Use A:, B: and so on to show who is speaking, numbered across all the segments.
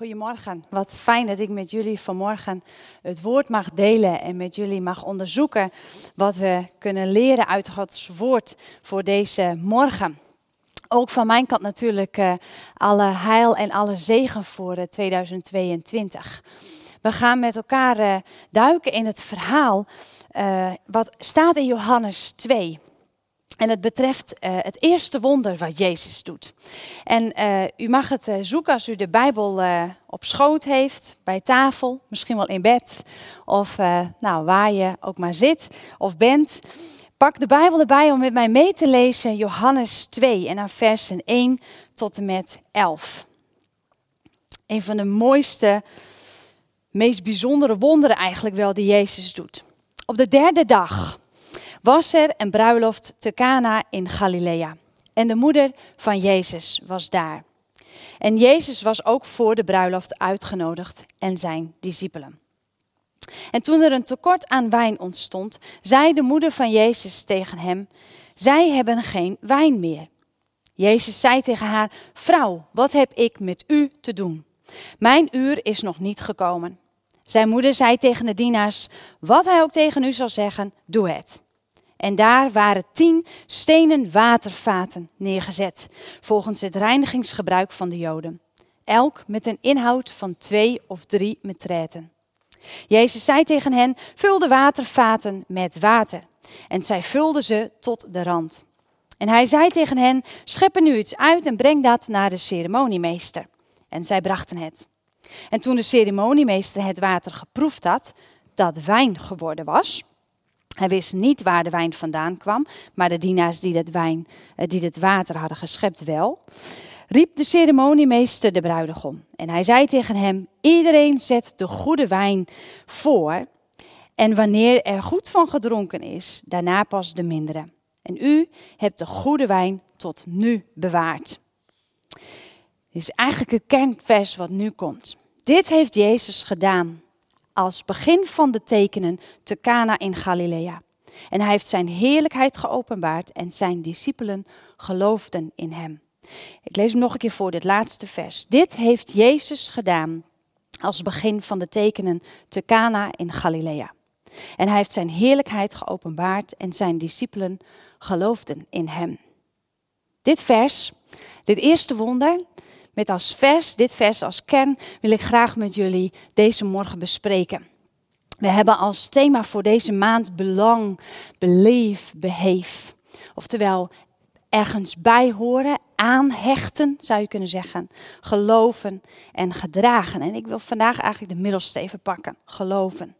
A: Goedemorgen. Wat fijn dat ik met jullie vanmorgen het woord mag delen en met jullie mag onderzoeken wat we kunnen leren uit Gods woord voor deze morgen. Ook van mijn kant natuurlijk uh, alle heil en alle zegen voor uh, 2022. We gaan met elkaar uh, duiken in het verhaal wat staat in Johannes 2. En het betreft uh, het eerste wonder wat Jezus doet. En uh, u mag het uh, zoeken als u de Bijbel op schoot heeft, bij tafel, misschien wel in bed, of nou, waar je ook maar zit of bent. Pak de Bijbel erbij om met mij mee te lezen, Johannes 2 en dan versen 1 tot en met 11. Een van de mooiste, meest bijzondere wonderen eigenlijk wel die Jezus doet. Op de derde dag was er een bruiloft te Cana in Galilea. En de moeder van Jezus was daar. En Jezus was ook voor de bruiloft uitgenodigd en zijn discipelen. En toen er een tekort aan wijn ontstond, zei de moeder van Jezus tegen hem: Zij hebben geen wijn meer. Jezus zei tegen haar: Vrouw, wat heb ik met u te doen? Mijn uur is nog niet gekomen. Zijn moeder zei tegen de dienaars: Wat hij ook tegen u zal zeggen, doe het. En daar waren tien stenen watervaten neergezet, volgens het reinigingsgebruik van de Joden. Elk met een inhoud van twee of drie metreten. Jezus zei tegen hen: Vul de watervaten met water. En zij vulden ze tot de rand. En hij zei tegen hen: Schep er nu iets uit en breng dat naar de ceremoniemeester. En zij brachten het. En toen de ceremoniemeester het water geproefd had, dat wijn geworden was, hij wist niet waar de wijn vandaan kwam, maar de dienaars die het, wijn, eh, die het water hadden geschept wel. Riep de ceremoniemeester de bruidegom. En hij zei tegen hem: Iedereen zet de goede wijn voor. En wanneer er goed van gedronken is, daarna pas de mindere. En u hebt de goede wijn tot nu bewaard. Dit is eigenlijk het kernvers wat nu komt. Dit heeft Jezus gedaan als begin van de tekenen te Cana in Galilea. En hij heeft zijn heerlijkheid geopenbaard en zijn discipelen geloofden in hem. Ik lees hem nog een keer voor, dit laatste vers. Dit heeft Jezus gedaan als begin van de tekenen te Cana in Galilea. En hij heeft zijn heerlijkheid geopenbaard en zijn discipelen geloofden in hem. Dit vers, dit eerste wonder, met als vers, dit vers als kern, wil ik graag met jullie deze morgen bespreken. We hebben als thema voor deze maand belang, beleef, beheef. Oftewel, ergens bij horen, aanhechten, zou je kunnen zeggen. Geloven en gedragen. En ik wil vandaag eigenlijk de middelste even pakken. Geloven.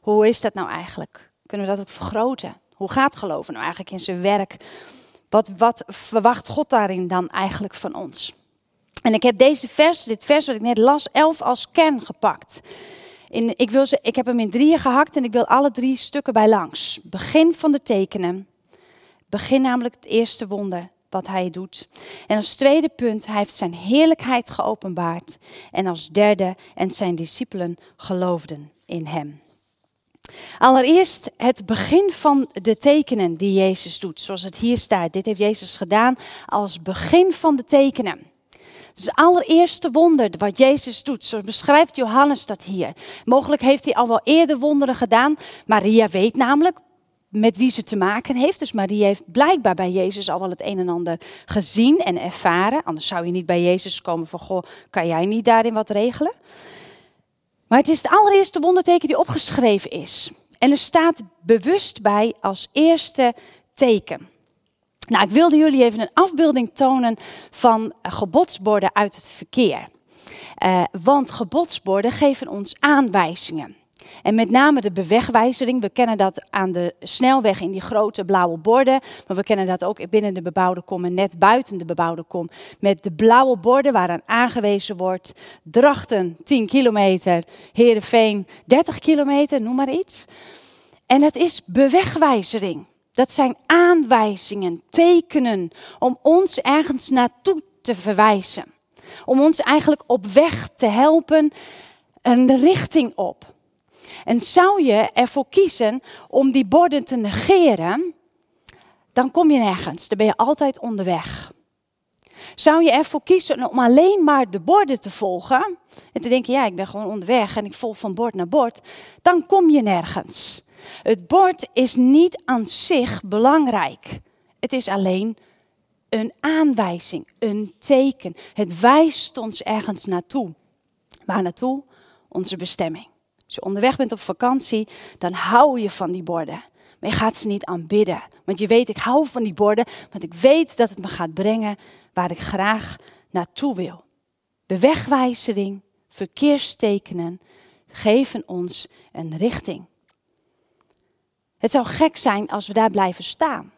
A: Hoe is dat nou eigenlijk? Kunnen we dat ook vergroten? Hoe gaat geloven nou eigenlijk in zijn werk? Wat, wat verwacht God daarin dan eigenlijk van ons? En ik heb deze vers, dit vers wat ik net las, elf als kern gepakt. In, ik, wil ze, ik heb hem in drieën gehakt en ik wil alle drie stukken bij langs. Begin van de tekenen. Begin namelijk het eerste wonder wat hij doet. En als tweede punt, hij heeft zijn heerlijkheid geopenbaard. En als derde, en zijn discipelen geloofden in hem. Allereerst het begin van de tekenen die Jezus doet, zoals het hier staat. Dit heeft Jezus gedaan als begin van de tekenen. Het het allereerste wonder wat Jezus doet. Zo beschrijft Johannes dat hier. Mogelijk heeft hij al wel eerder wonderen gedaan. Maria weet namelijk met wie ze te maken heeft. Dus Maria heeft blijkbaar bij Jezus al wel het een en ander gezien en ervaren. Anders zou je niet bij Jezus komen van, goh, kan jij niet daarin wat regelen? Maar het is het allereerste wonderteken die opgeschreven is. En er staat bewust bij als eerste teken. Nou, ik wilde jullie even een afbeelding tonen van gebodsborden uit het verkeer. Uh, want gebodsborden geven ons aanwijzingen. En met name de bewegwijzering, we kennen dat aan de snelweg in die grote blauwe borden, maar we kennen dat ook binnen de bebouwde kom en net buiten de bebouwde kom. Met de blauwe borden waaraan aangewezen wordt, Drachten 10 kilometer, Heerenveen 30 kilometer, noem maar iets. En dat is bewegwijzering. Dat zijn aanwijzingen, tekenen om ons ergens naartoe te verwijzen. Om ons eigenlijk op weg te helpen een richting op. En zou je ervoor kiezen om die borden te negeren, dan kom je nergens. Dan ben je altijd onderweg. Zou je ervoor kiezen om alleen maar de borden te volgen en te denken, ja, ik ben gewoon onderweg en ik volg van bord naar bord, dan kom je nergens. Het bord is niet aan zich belangrijk. Het is alleen een aanwijzing, een teken. Het wijst ons ergens naartoe. Waar naartoe? Onze bestemming. Als je onderweg bent op vakantie, dan hou je van die borden. Maar je gaat ze niet aanbidden. Want je weet, ik hou van die borden, want ik weet dat het me gaat brengen waar ik graag naartoe wil. De wegwijzering, verkeerstekenen geven ons een richting. Het zou gek zijn als we daar blijven staan.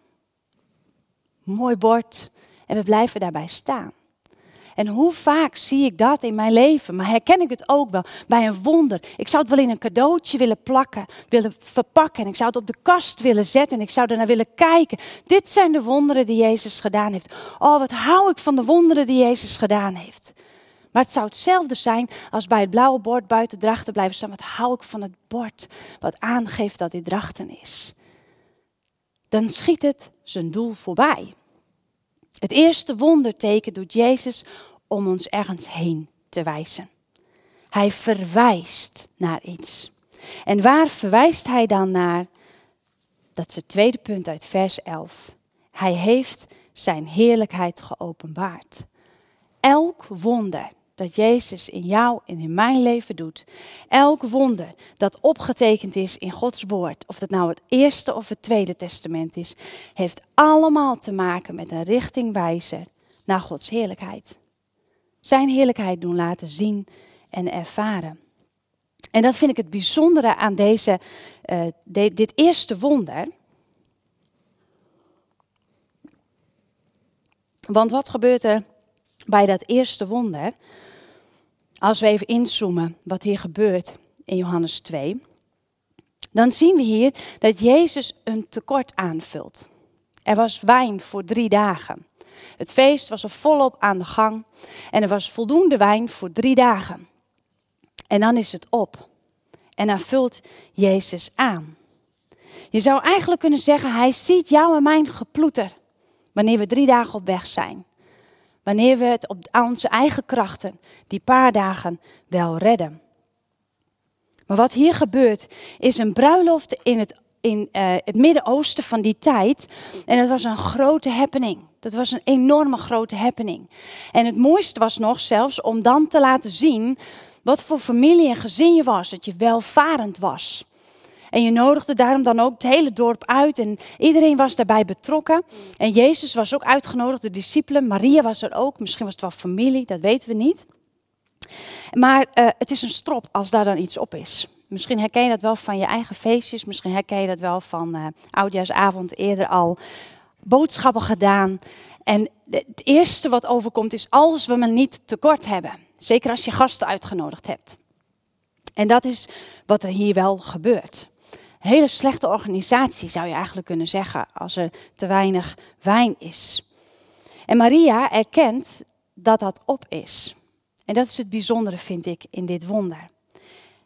A: Mooi bord en we blijven daarbij staan. En hoe vaak zie ik dat in mijn leven? Maar herken ik het ook wel bij een wonder. Ik zou het wel in een cadeautje willen plakken, willen verpakken. En ik zou het op de kast willen zetten en ik zou ernaar willen kijken. Dit zijn de wonderen die Jezus gedaan heeft. Oh, wat hou ik van de wonderen die Jezus gedaan heeft. Maar het zou hetzelfde zijn als bij het blauwe bord buiten drachten blijven staan. Wat hou ik van het bord wat aangeeft dat dit drachten is. Dan schiet het zijn doel voorbij. Het eerste wonderteken doet Jezus om ons ergens heen te wijzen. Hij verwijst naar iets. En waar verwijst hij dan naar? Dat is het tweede punt uit vers 11. Hij heeft zijn heerlijkheid geopenbaard. Elk wonder dat Jezus in jou en in mijn leven doet. Elk wonder dat opgetekend is in Gods woord, of dat nou het eerste of het tweede testament is, heeft allemaal te maken met een richtingwijzer naar Gods heerlijkheid. Zijn heerlijkheid doen laten zien en ervaren. En dat vind ik het bijzondere aan deze, uh, dit eerste wonder. Want wat gebeurt er bij dat eerste wonder? Als we even inzoomen wat hier gebeurt in Johannes 2, dan zien we hier dat Jezus een tekort aanvult. Er was wijn voor drie dagen. Het feest was er volop aan de gang en er was voldoende wijn voor drie dagen. En dan is het op. En dan vult Jezus aan. Je zou eigenlijk kunnen zeggen, hij ziet jou en mijn geploeter wanneer we drie dagen op weg zijn. Wanneer we het op onze eigen krachten die paar dagen wel redden. Maar wat hier gebeurt is een bruiloft in het, in, uh, het Midden-Oosten van die tijd. En dat was een grote happening. Dat was een enorme grote happening. En het mooiste was nog zelfs om dan te laten zien wat voor familie en gezin je was. Dat je welvarend was. En je nodigde daarom dan ook het hele dorp uit en iedereen was daarbij betrokken. En Jezus was ook uitgenodigd, de discipelen. Maria was er ook, misschien was het wel familie, dat weten we niet. Maar uh, het is een strop als daar dan iets op is. Misschien herken je dat wel van je eigen feestjes, misschien herken je dat wel van uh, oudjaarsavond eerder al. Boodschappen gedaan. En het eerste wat overkomt is als we maar niet tekort hebben. Zeker als je gasten uitgenodigd hebt. En dat is wat er hier wel gebeurt hele slechte organisatie, zou je eigenlijk kunnen zeggen, als er te weinig wijn is. En Maria erkent dat dat op is. En dat is het bijzondere, vind ik, in dit wonder.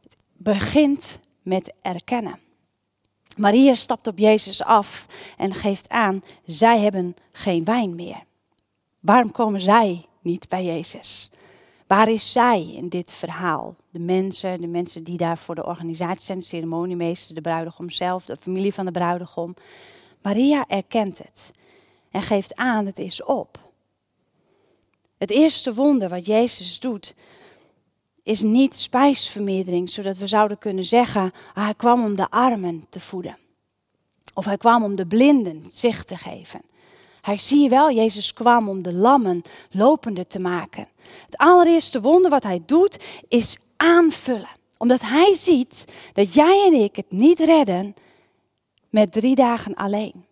A: Het begint met erkennen. Maria stapt op Jezus af en geeft aan, zij hebben geen wijn meer. Waarom komen zij niet bij Jezus? Waar is zij in dit verhaal? De mensen, de mensen die daar voor de organisatie zijn, de ceremoniemeester, de bruidegom zelf, de familie van de bruidegom. Maria erkent het en geeft aan, het is op. Het eerste wonder wat Jezus doet, is niet spijsvermeerdering, zodat we zouden kunnen zeggen, ah, hij kwam om de armen te voeden. Of hij kwam om de blinden zicht te geven. Hij zie je wel, Jezus kwam om de lammen lopende te maken. Het allereerste wonder wat hij doet is aanvullen. Omdat hij ziet dat jij en ik het niet redden met drie dagen alleen.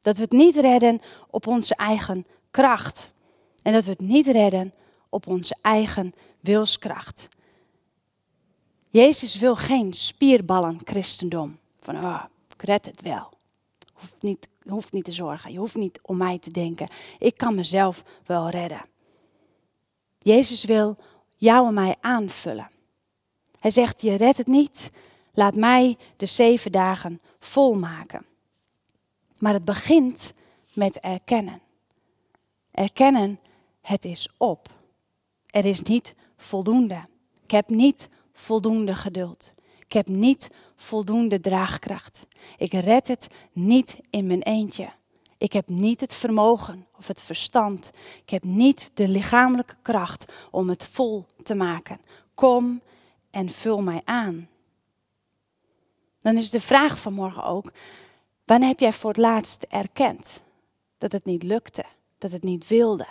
A: Dat we het niet redden op onze eigen kracht. En dat we het niet redden op onze eigen wilskracht. Jezus wil geen spierballen christendom. Van, oh, ik red het wel. Hoeft niet, hoeft niet te zorgen. Je hoeft niet om mij te denken. Ik kan mezelf wel redden. Jezus wil jou en mij aanvullen. Hij zegt, je redt het niet, laat mij de zeven dagen volmaken. Maar het begint met erkennen. Erkennen het is op. Er is niet voldoende. Ik heb niet voldoende geduld. Ik heb niet voldoende draagkracht. Ik red het niet in mijn eentje. Ik heb niet het vermogen of het verstand. Ik heb niet de lichamelijke kracht om het vol te maken. Kom en vul mij aan. Dan is de vraag vanmorgen ook: wanneer heb jij voor het laatst erkend dat het niet lukte, dat het niet wilde,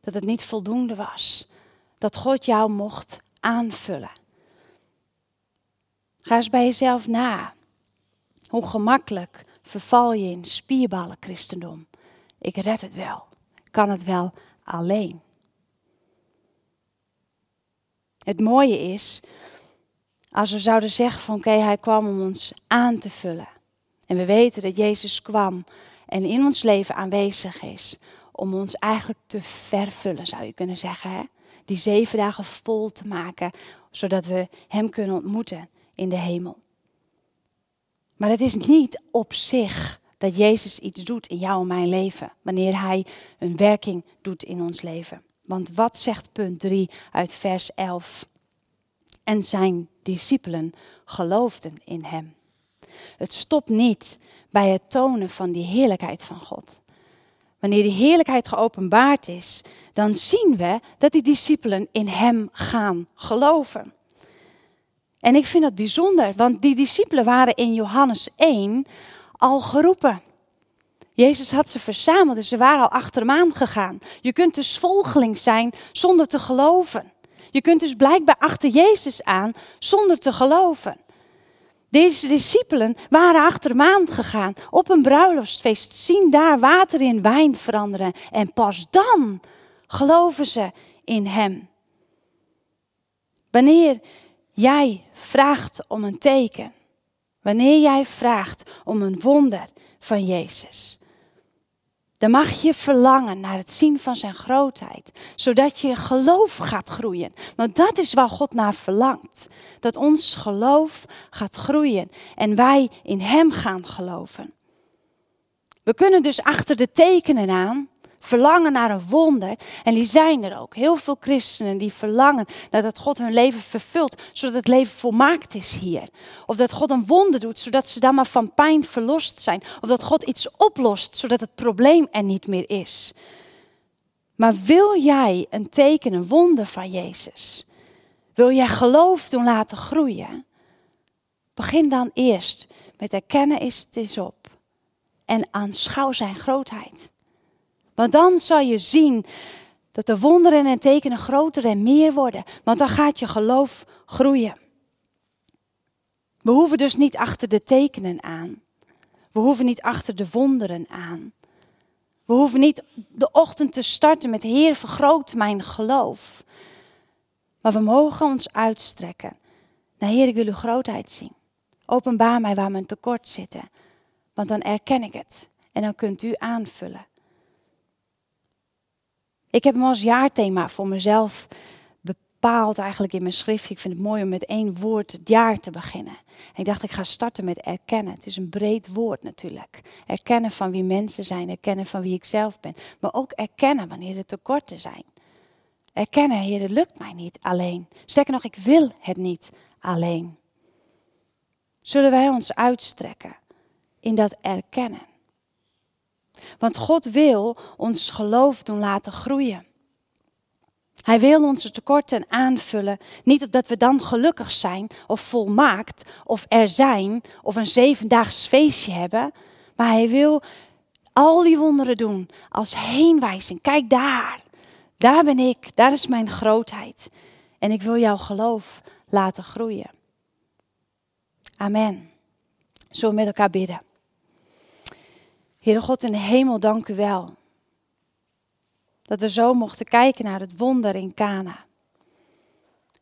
A: dat het niet voldoende was, dat God jou mocht aanvullen? Ga eens bij jezelf na. Hoe gemakkelijk verval je in spierballen christendom? Ik red het wel. Kan het wel alleen. Het mooie is, als we zouden zeggen van oké, hij kwam om ons aan te vullen. En we weten dat Jezus kwam en in ons leven aanwezig is om ons eigenlijk te vervullen, zou je kunnen zeggen. Hè? Die zeven dagen vol te maken, zodat we Hem kunnen ontmoeten in de hemel. Maar het is niet op zich dat Jezus iets doet in jouw en mijn leven, wanneer Hij een werking doet in ons leven. Want wat zegt punt 3 uit vers 11? En zijn discipelen geloofden in Hem. Het stopt niet bij het tonen van die heerlijkheid van God. Wanneer die heerlijkheid geopenbaard is, dan zien we dat die discipelen in Hem gaan geloven. En ik vind dat bijzonder, want die discipelen waren in Johannes 1 al geroepen. Jezus had ze verzameld en ze waren al achter hem aangegaan. Je kunt dus volgeling zijn zonder te geloven. Je kunt dus blijkbaar achter Jezus aan zonder te geloven. Deze discipelen waren achter hem aangegaan op een bruiloftsfeest, zien daar water in wijn veranderen en pas dan geloven ze in hem. Wanneer jij vraagt om een teken, wanneer jij vraagt om een wonder van Jezus, dan mag je verlangen naar het zien van zijn grootheid, zodat je geloof gaat groeien. Want dat is waar God naar verlangt. Dat ons geloof gaat groeien en wij in Hem gaan geloven. We kunnen dus achter de tekenen aan verlangen naar een wonder. En die zijn er ook. Heel veel christenen die verlangen dat God hun leven vervult, zodat het leven volmaakt is hier. Of dat God een wonder doet, zodat ze dan maar van pijn verlost zijn. Of dat God iets oplost, zodat het probleem er niet meer is. Maar wil jij een teken, een wonder van Jezus? Wil jij geloof doen laten groeien? Begin dan eerst met erkennen is het is op. En aanschouw zijn grootheid. Want dan zal je zien dat de wonderen en tekenen groter en meer worden. Want dan gaat je geloof groeien. We hoeven dus niet achter de tekenen aan. We hoeven niet achter de wonderen aan. We hoeven niet de ochtend te starten met Heer, vergroot mijn geloof. Maar we mogen ons uitstrekken naar Heer, ik wil uw grootheid zien. Openbaar mij waar mijn tekort zitten. Want dan erken ik het. En dan kunt u aanvullen. Ik heb hem als jaarthema voor mezelf bepaald eigenlijk in mijn schriftje. Ik vind het mooi om met één woord het jaar te beginnen. En ik dacht, ik ga starten met erkennen. Het is een breed woord natuurlijk. Erkennen van wie mensen zijn, erkennen van wie ik zelf ben. Maar ook erkennen wanneer er tekorten zijn. Erkennen, Heer, het lukt mij niet alleen. Sterker nog, ik wil het niet alleen. Zullen wij ons uitstrekken in dat erkennen? Want God wil ons geloof doen laten groeien. Hij wil onze tekorten aanvullen. Niet omdat we dan gelukkig zijn of volmaakt of er zijn of een zevendaags feestje hebben. Maar hij wil al die wonderen doen als heenwijzing. Kijk daar. Daar ben ik. Daar is mijn grootheid. En ik wil jouw geloof laten groeien. Amen. We met elkaar bidden? Heere God in de hemel, dank u wel. Dat we zo mochten kijken naar het wonder in Cana.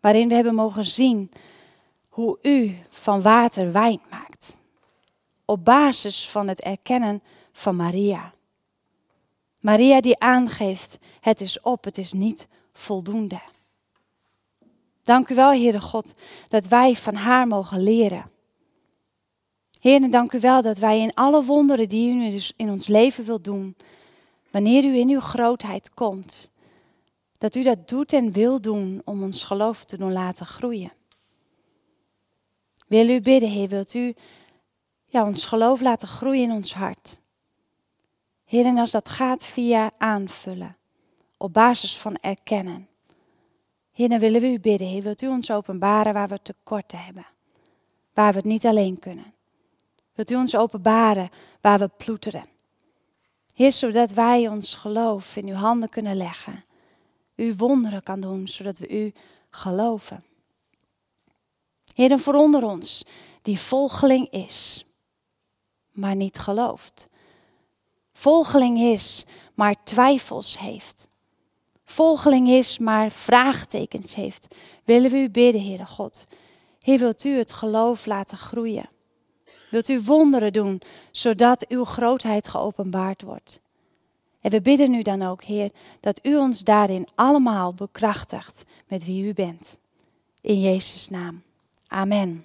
A: Waarin we hebben mogen zien hoe u van water wijn maakt. Op basis van het erkennen van Maria. Maria die aangeeft, het is op, het is niet voldoende. Dank u wel, Heere God, dat wij van haar mogen leren. Heer, dank u wel dat wij in alle wonderen die u dus in ons leven wilt doen, wanneer u in uw grootheid komt, Dat u dat doet en wil doen om ons geloof te doen laten groeien. Wil u bidden, Heer, wilt u ja, ons geloof laten groeien in ons hart. Heer, en als dat gaat via aanvullen, op basis van erkennen. Heer, dan willen we u bidden, Heer, wilt u ons openbaren waar we tekorten hebben, waar we het niet alleen kunnen. Wilt u ons openbaren waar we ploeteren. Heer, zodat wij ons geloof in uw handen kunnen leggen. U wonderen kan doen, zodat we u geloven. Heer, en veronder ons die volgeling is, maar niet gelooft. Volgeling is, maar twijfels heeft. Volgeling is, maar vraagtekens heeft. Willen we u bidden, Heere God. Heer, wilt u het geloof laten groeien? Wilt u wonderen doen, zodat uw grootheid geopenbaard wordt? En we bidden u dan ook, Heer, dat u ons daarin allemaal bekrachtigt met wie u bent. In Jezus' naam. Amen.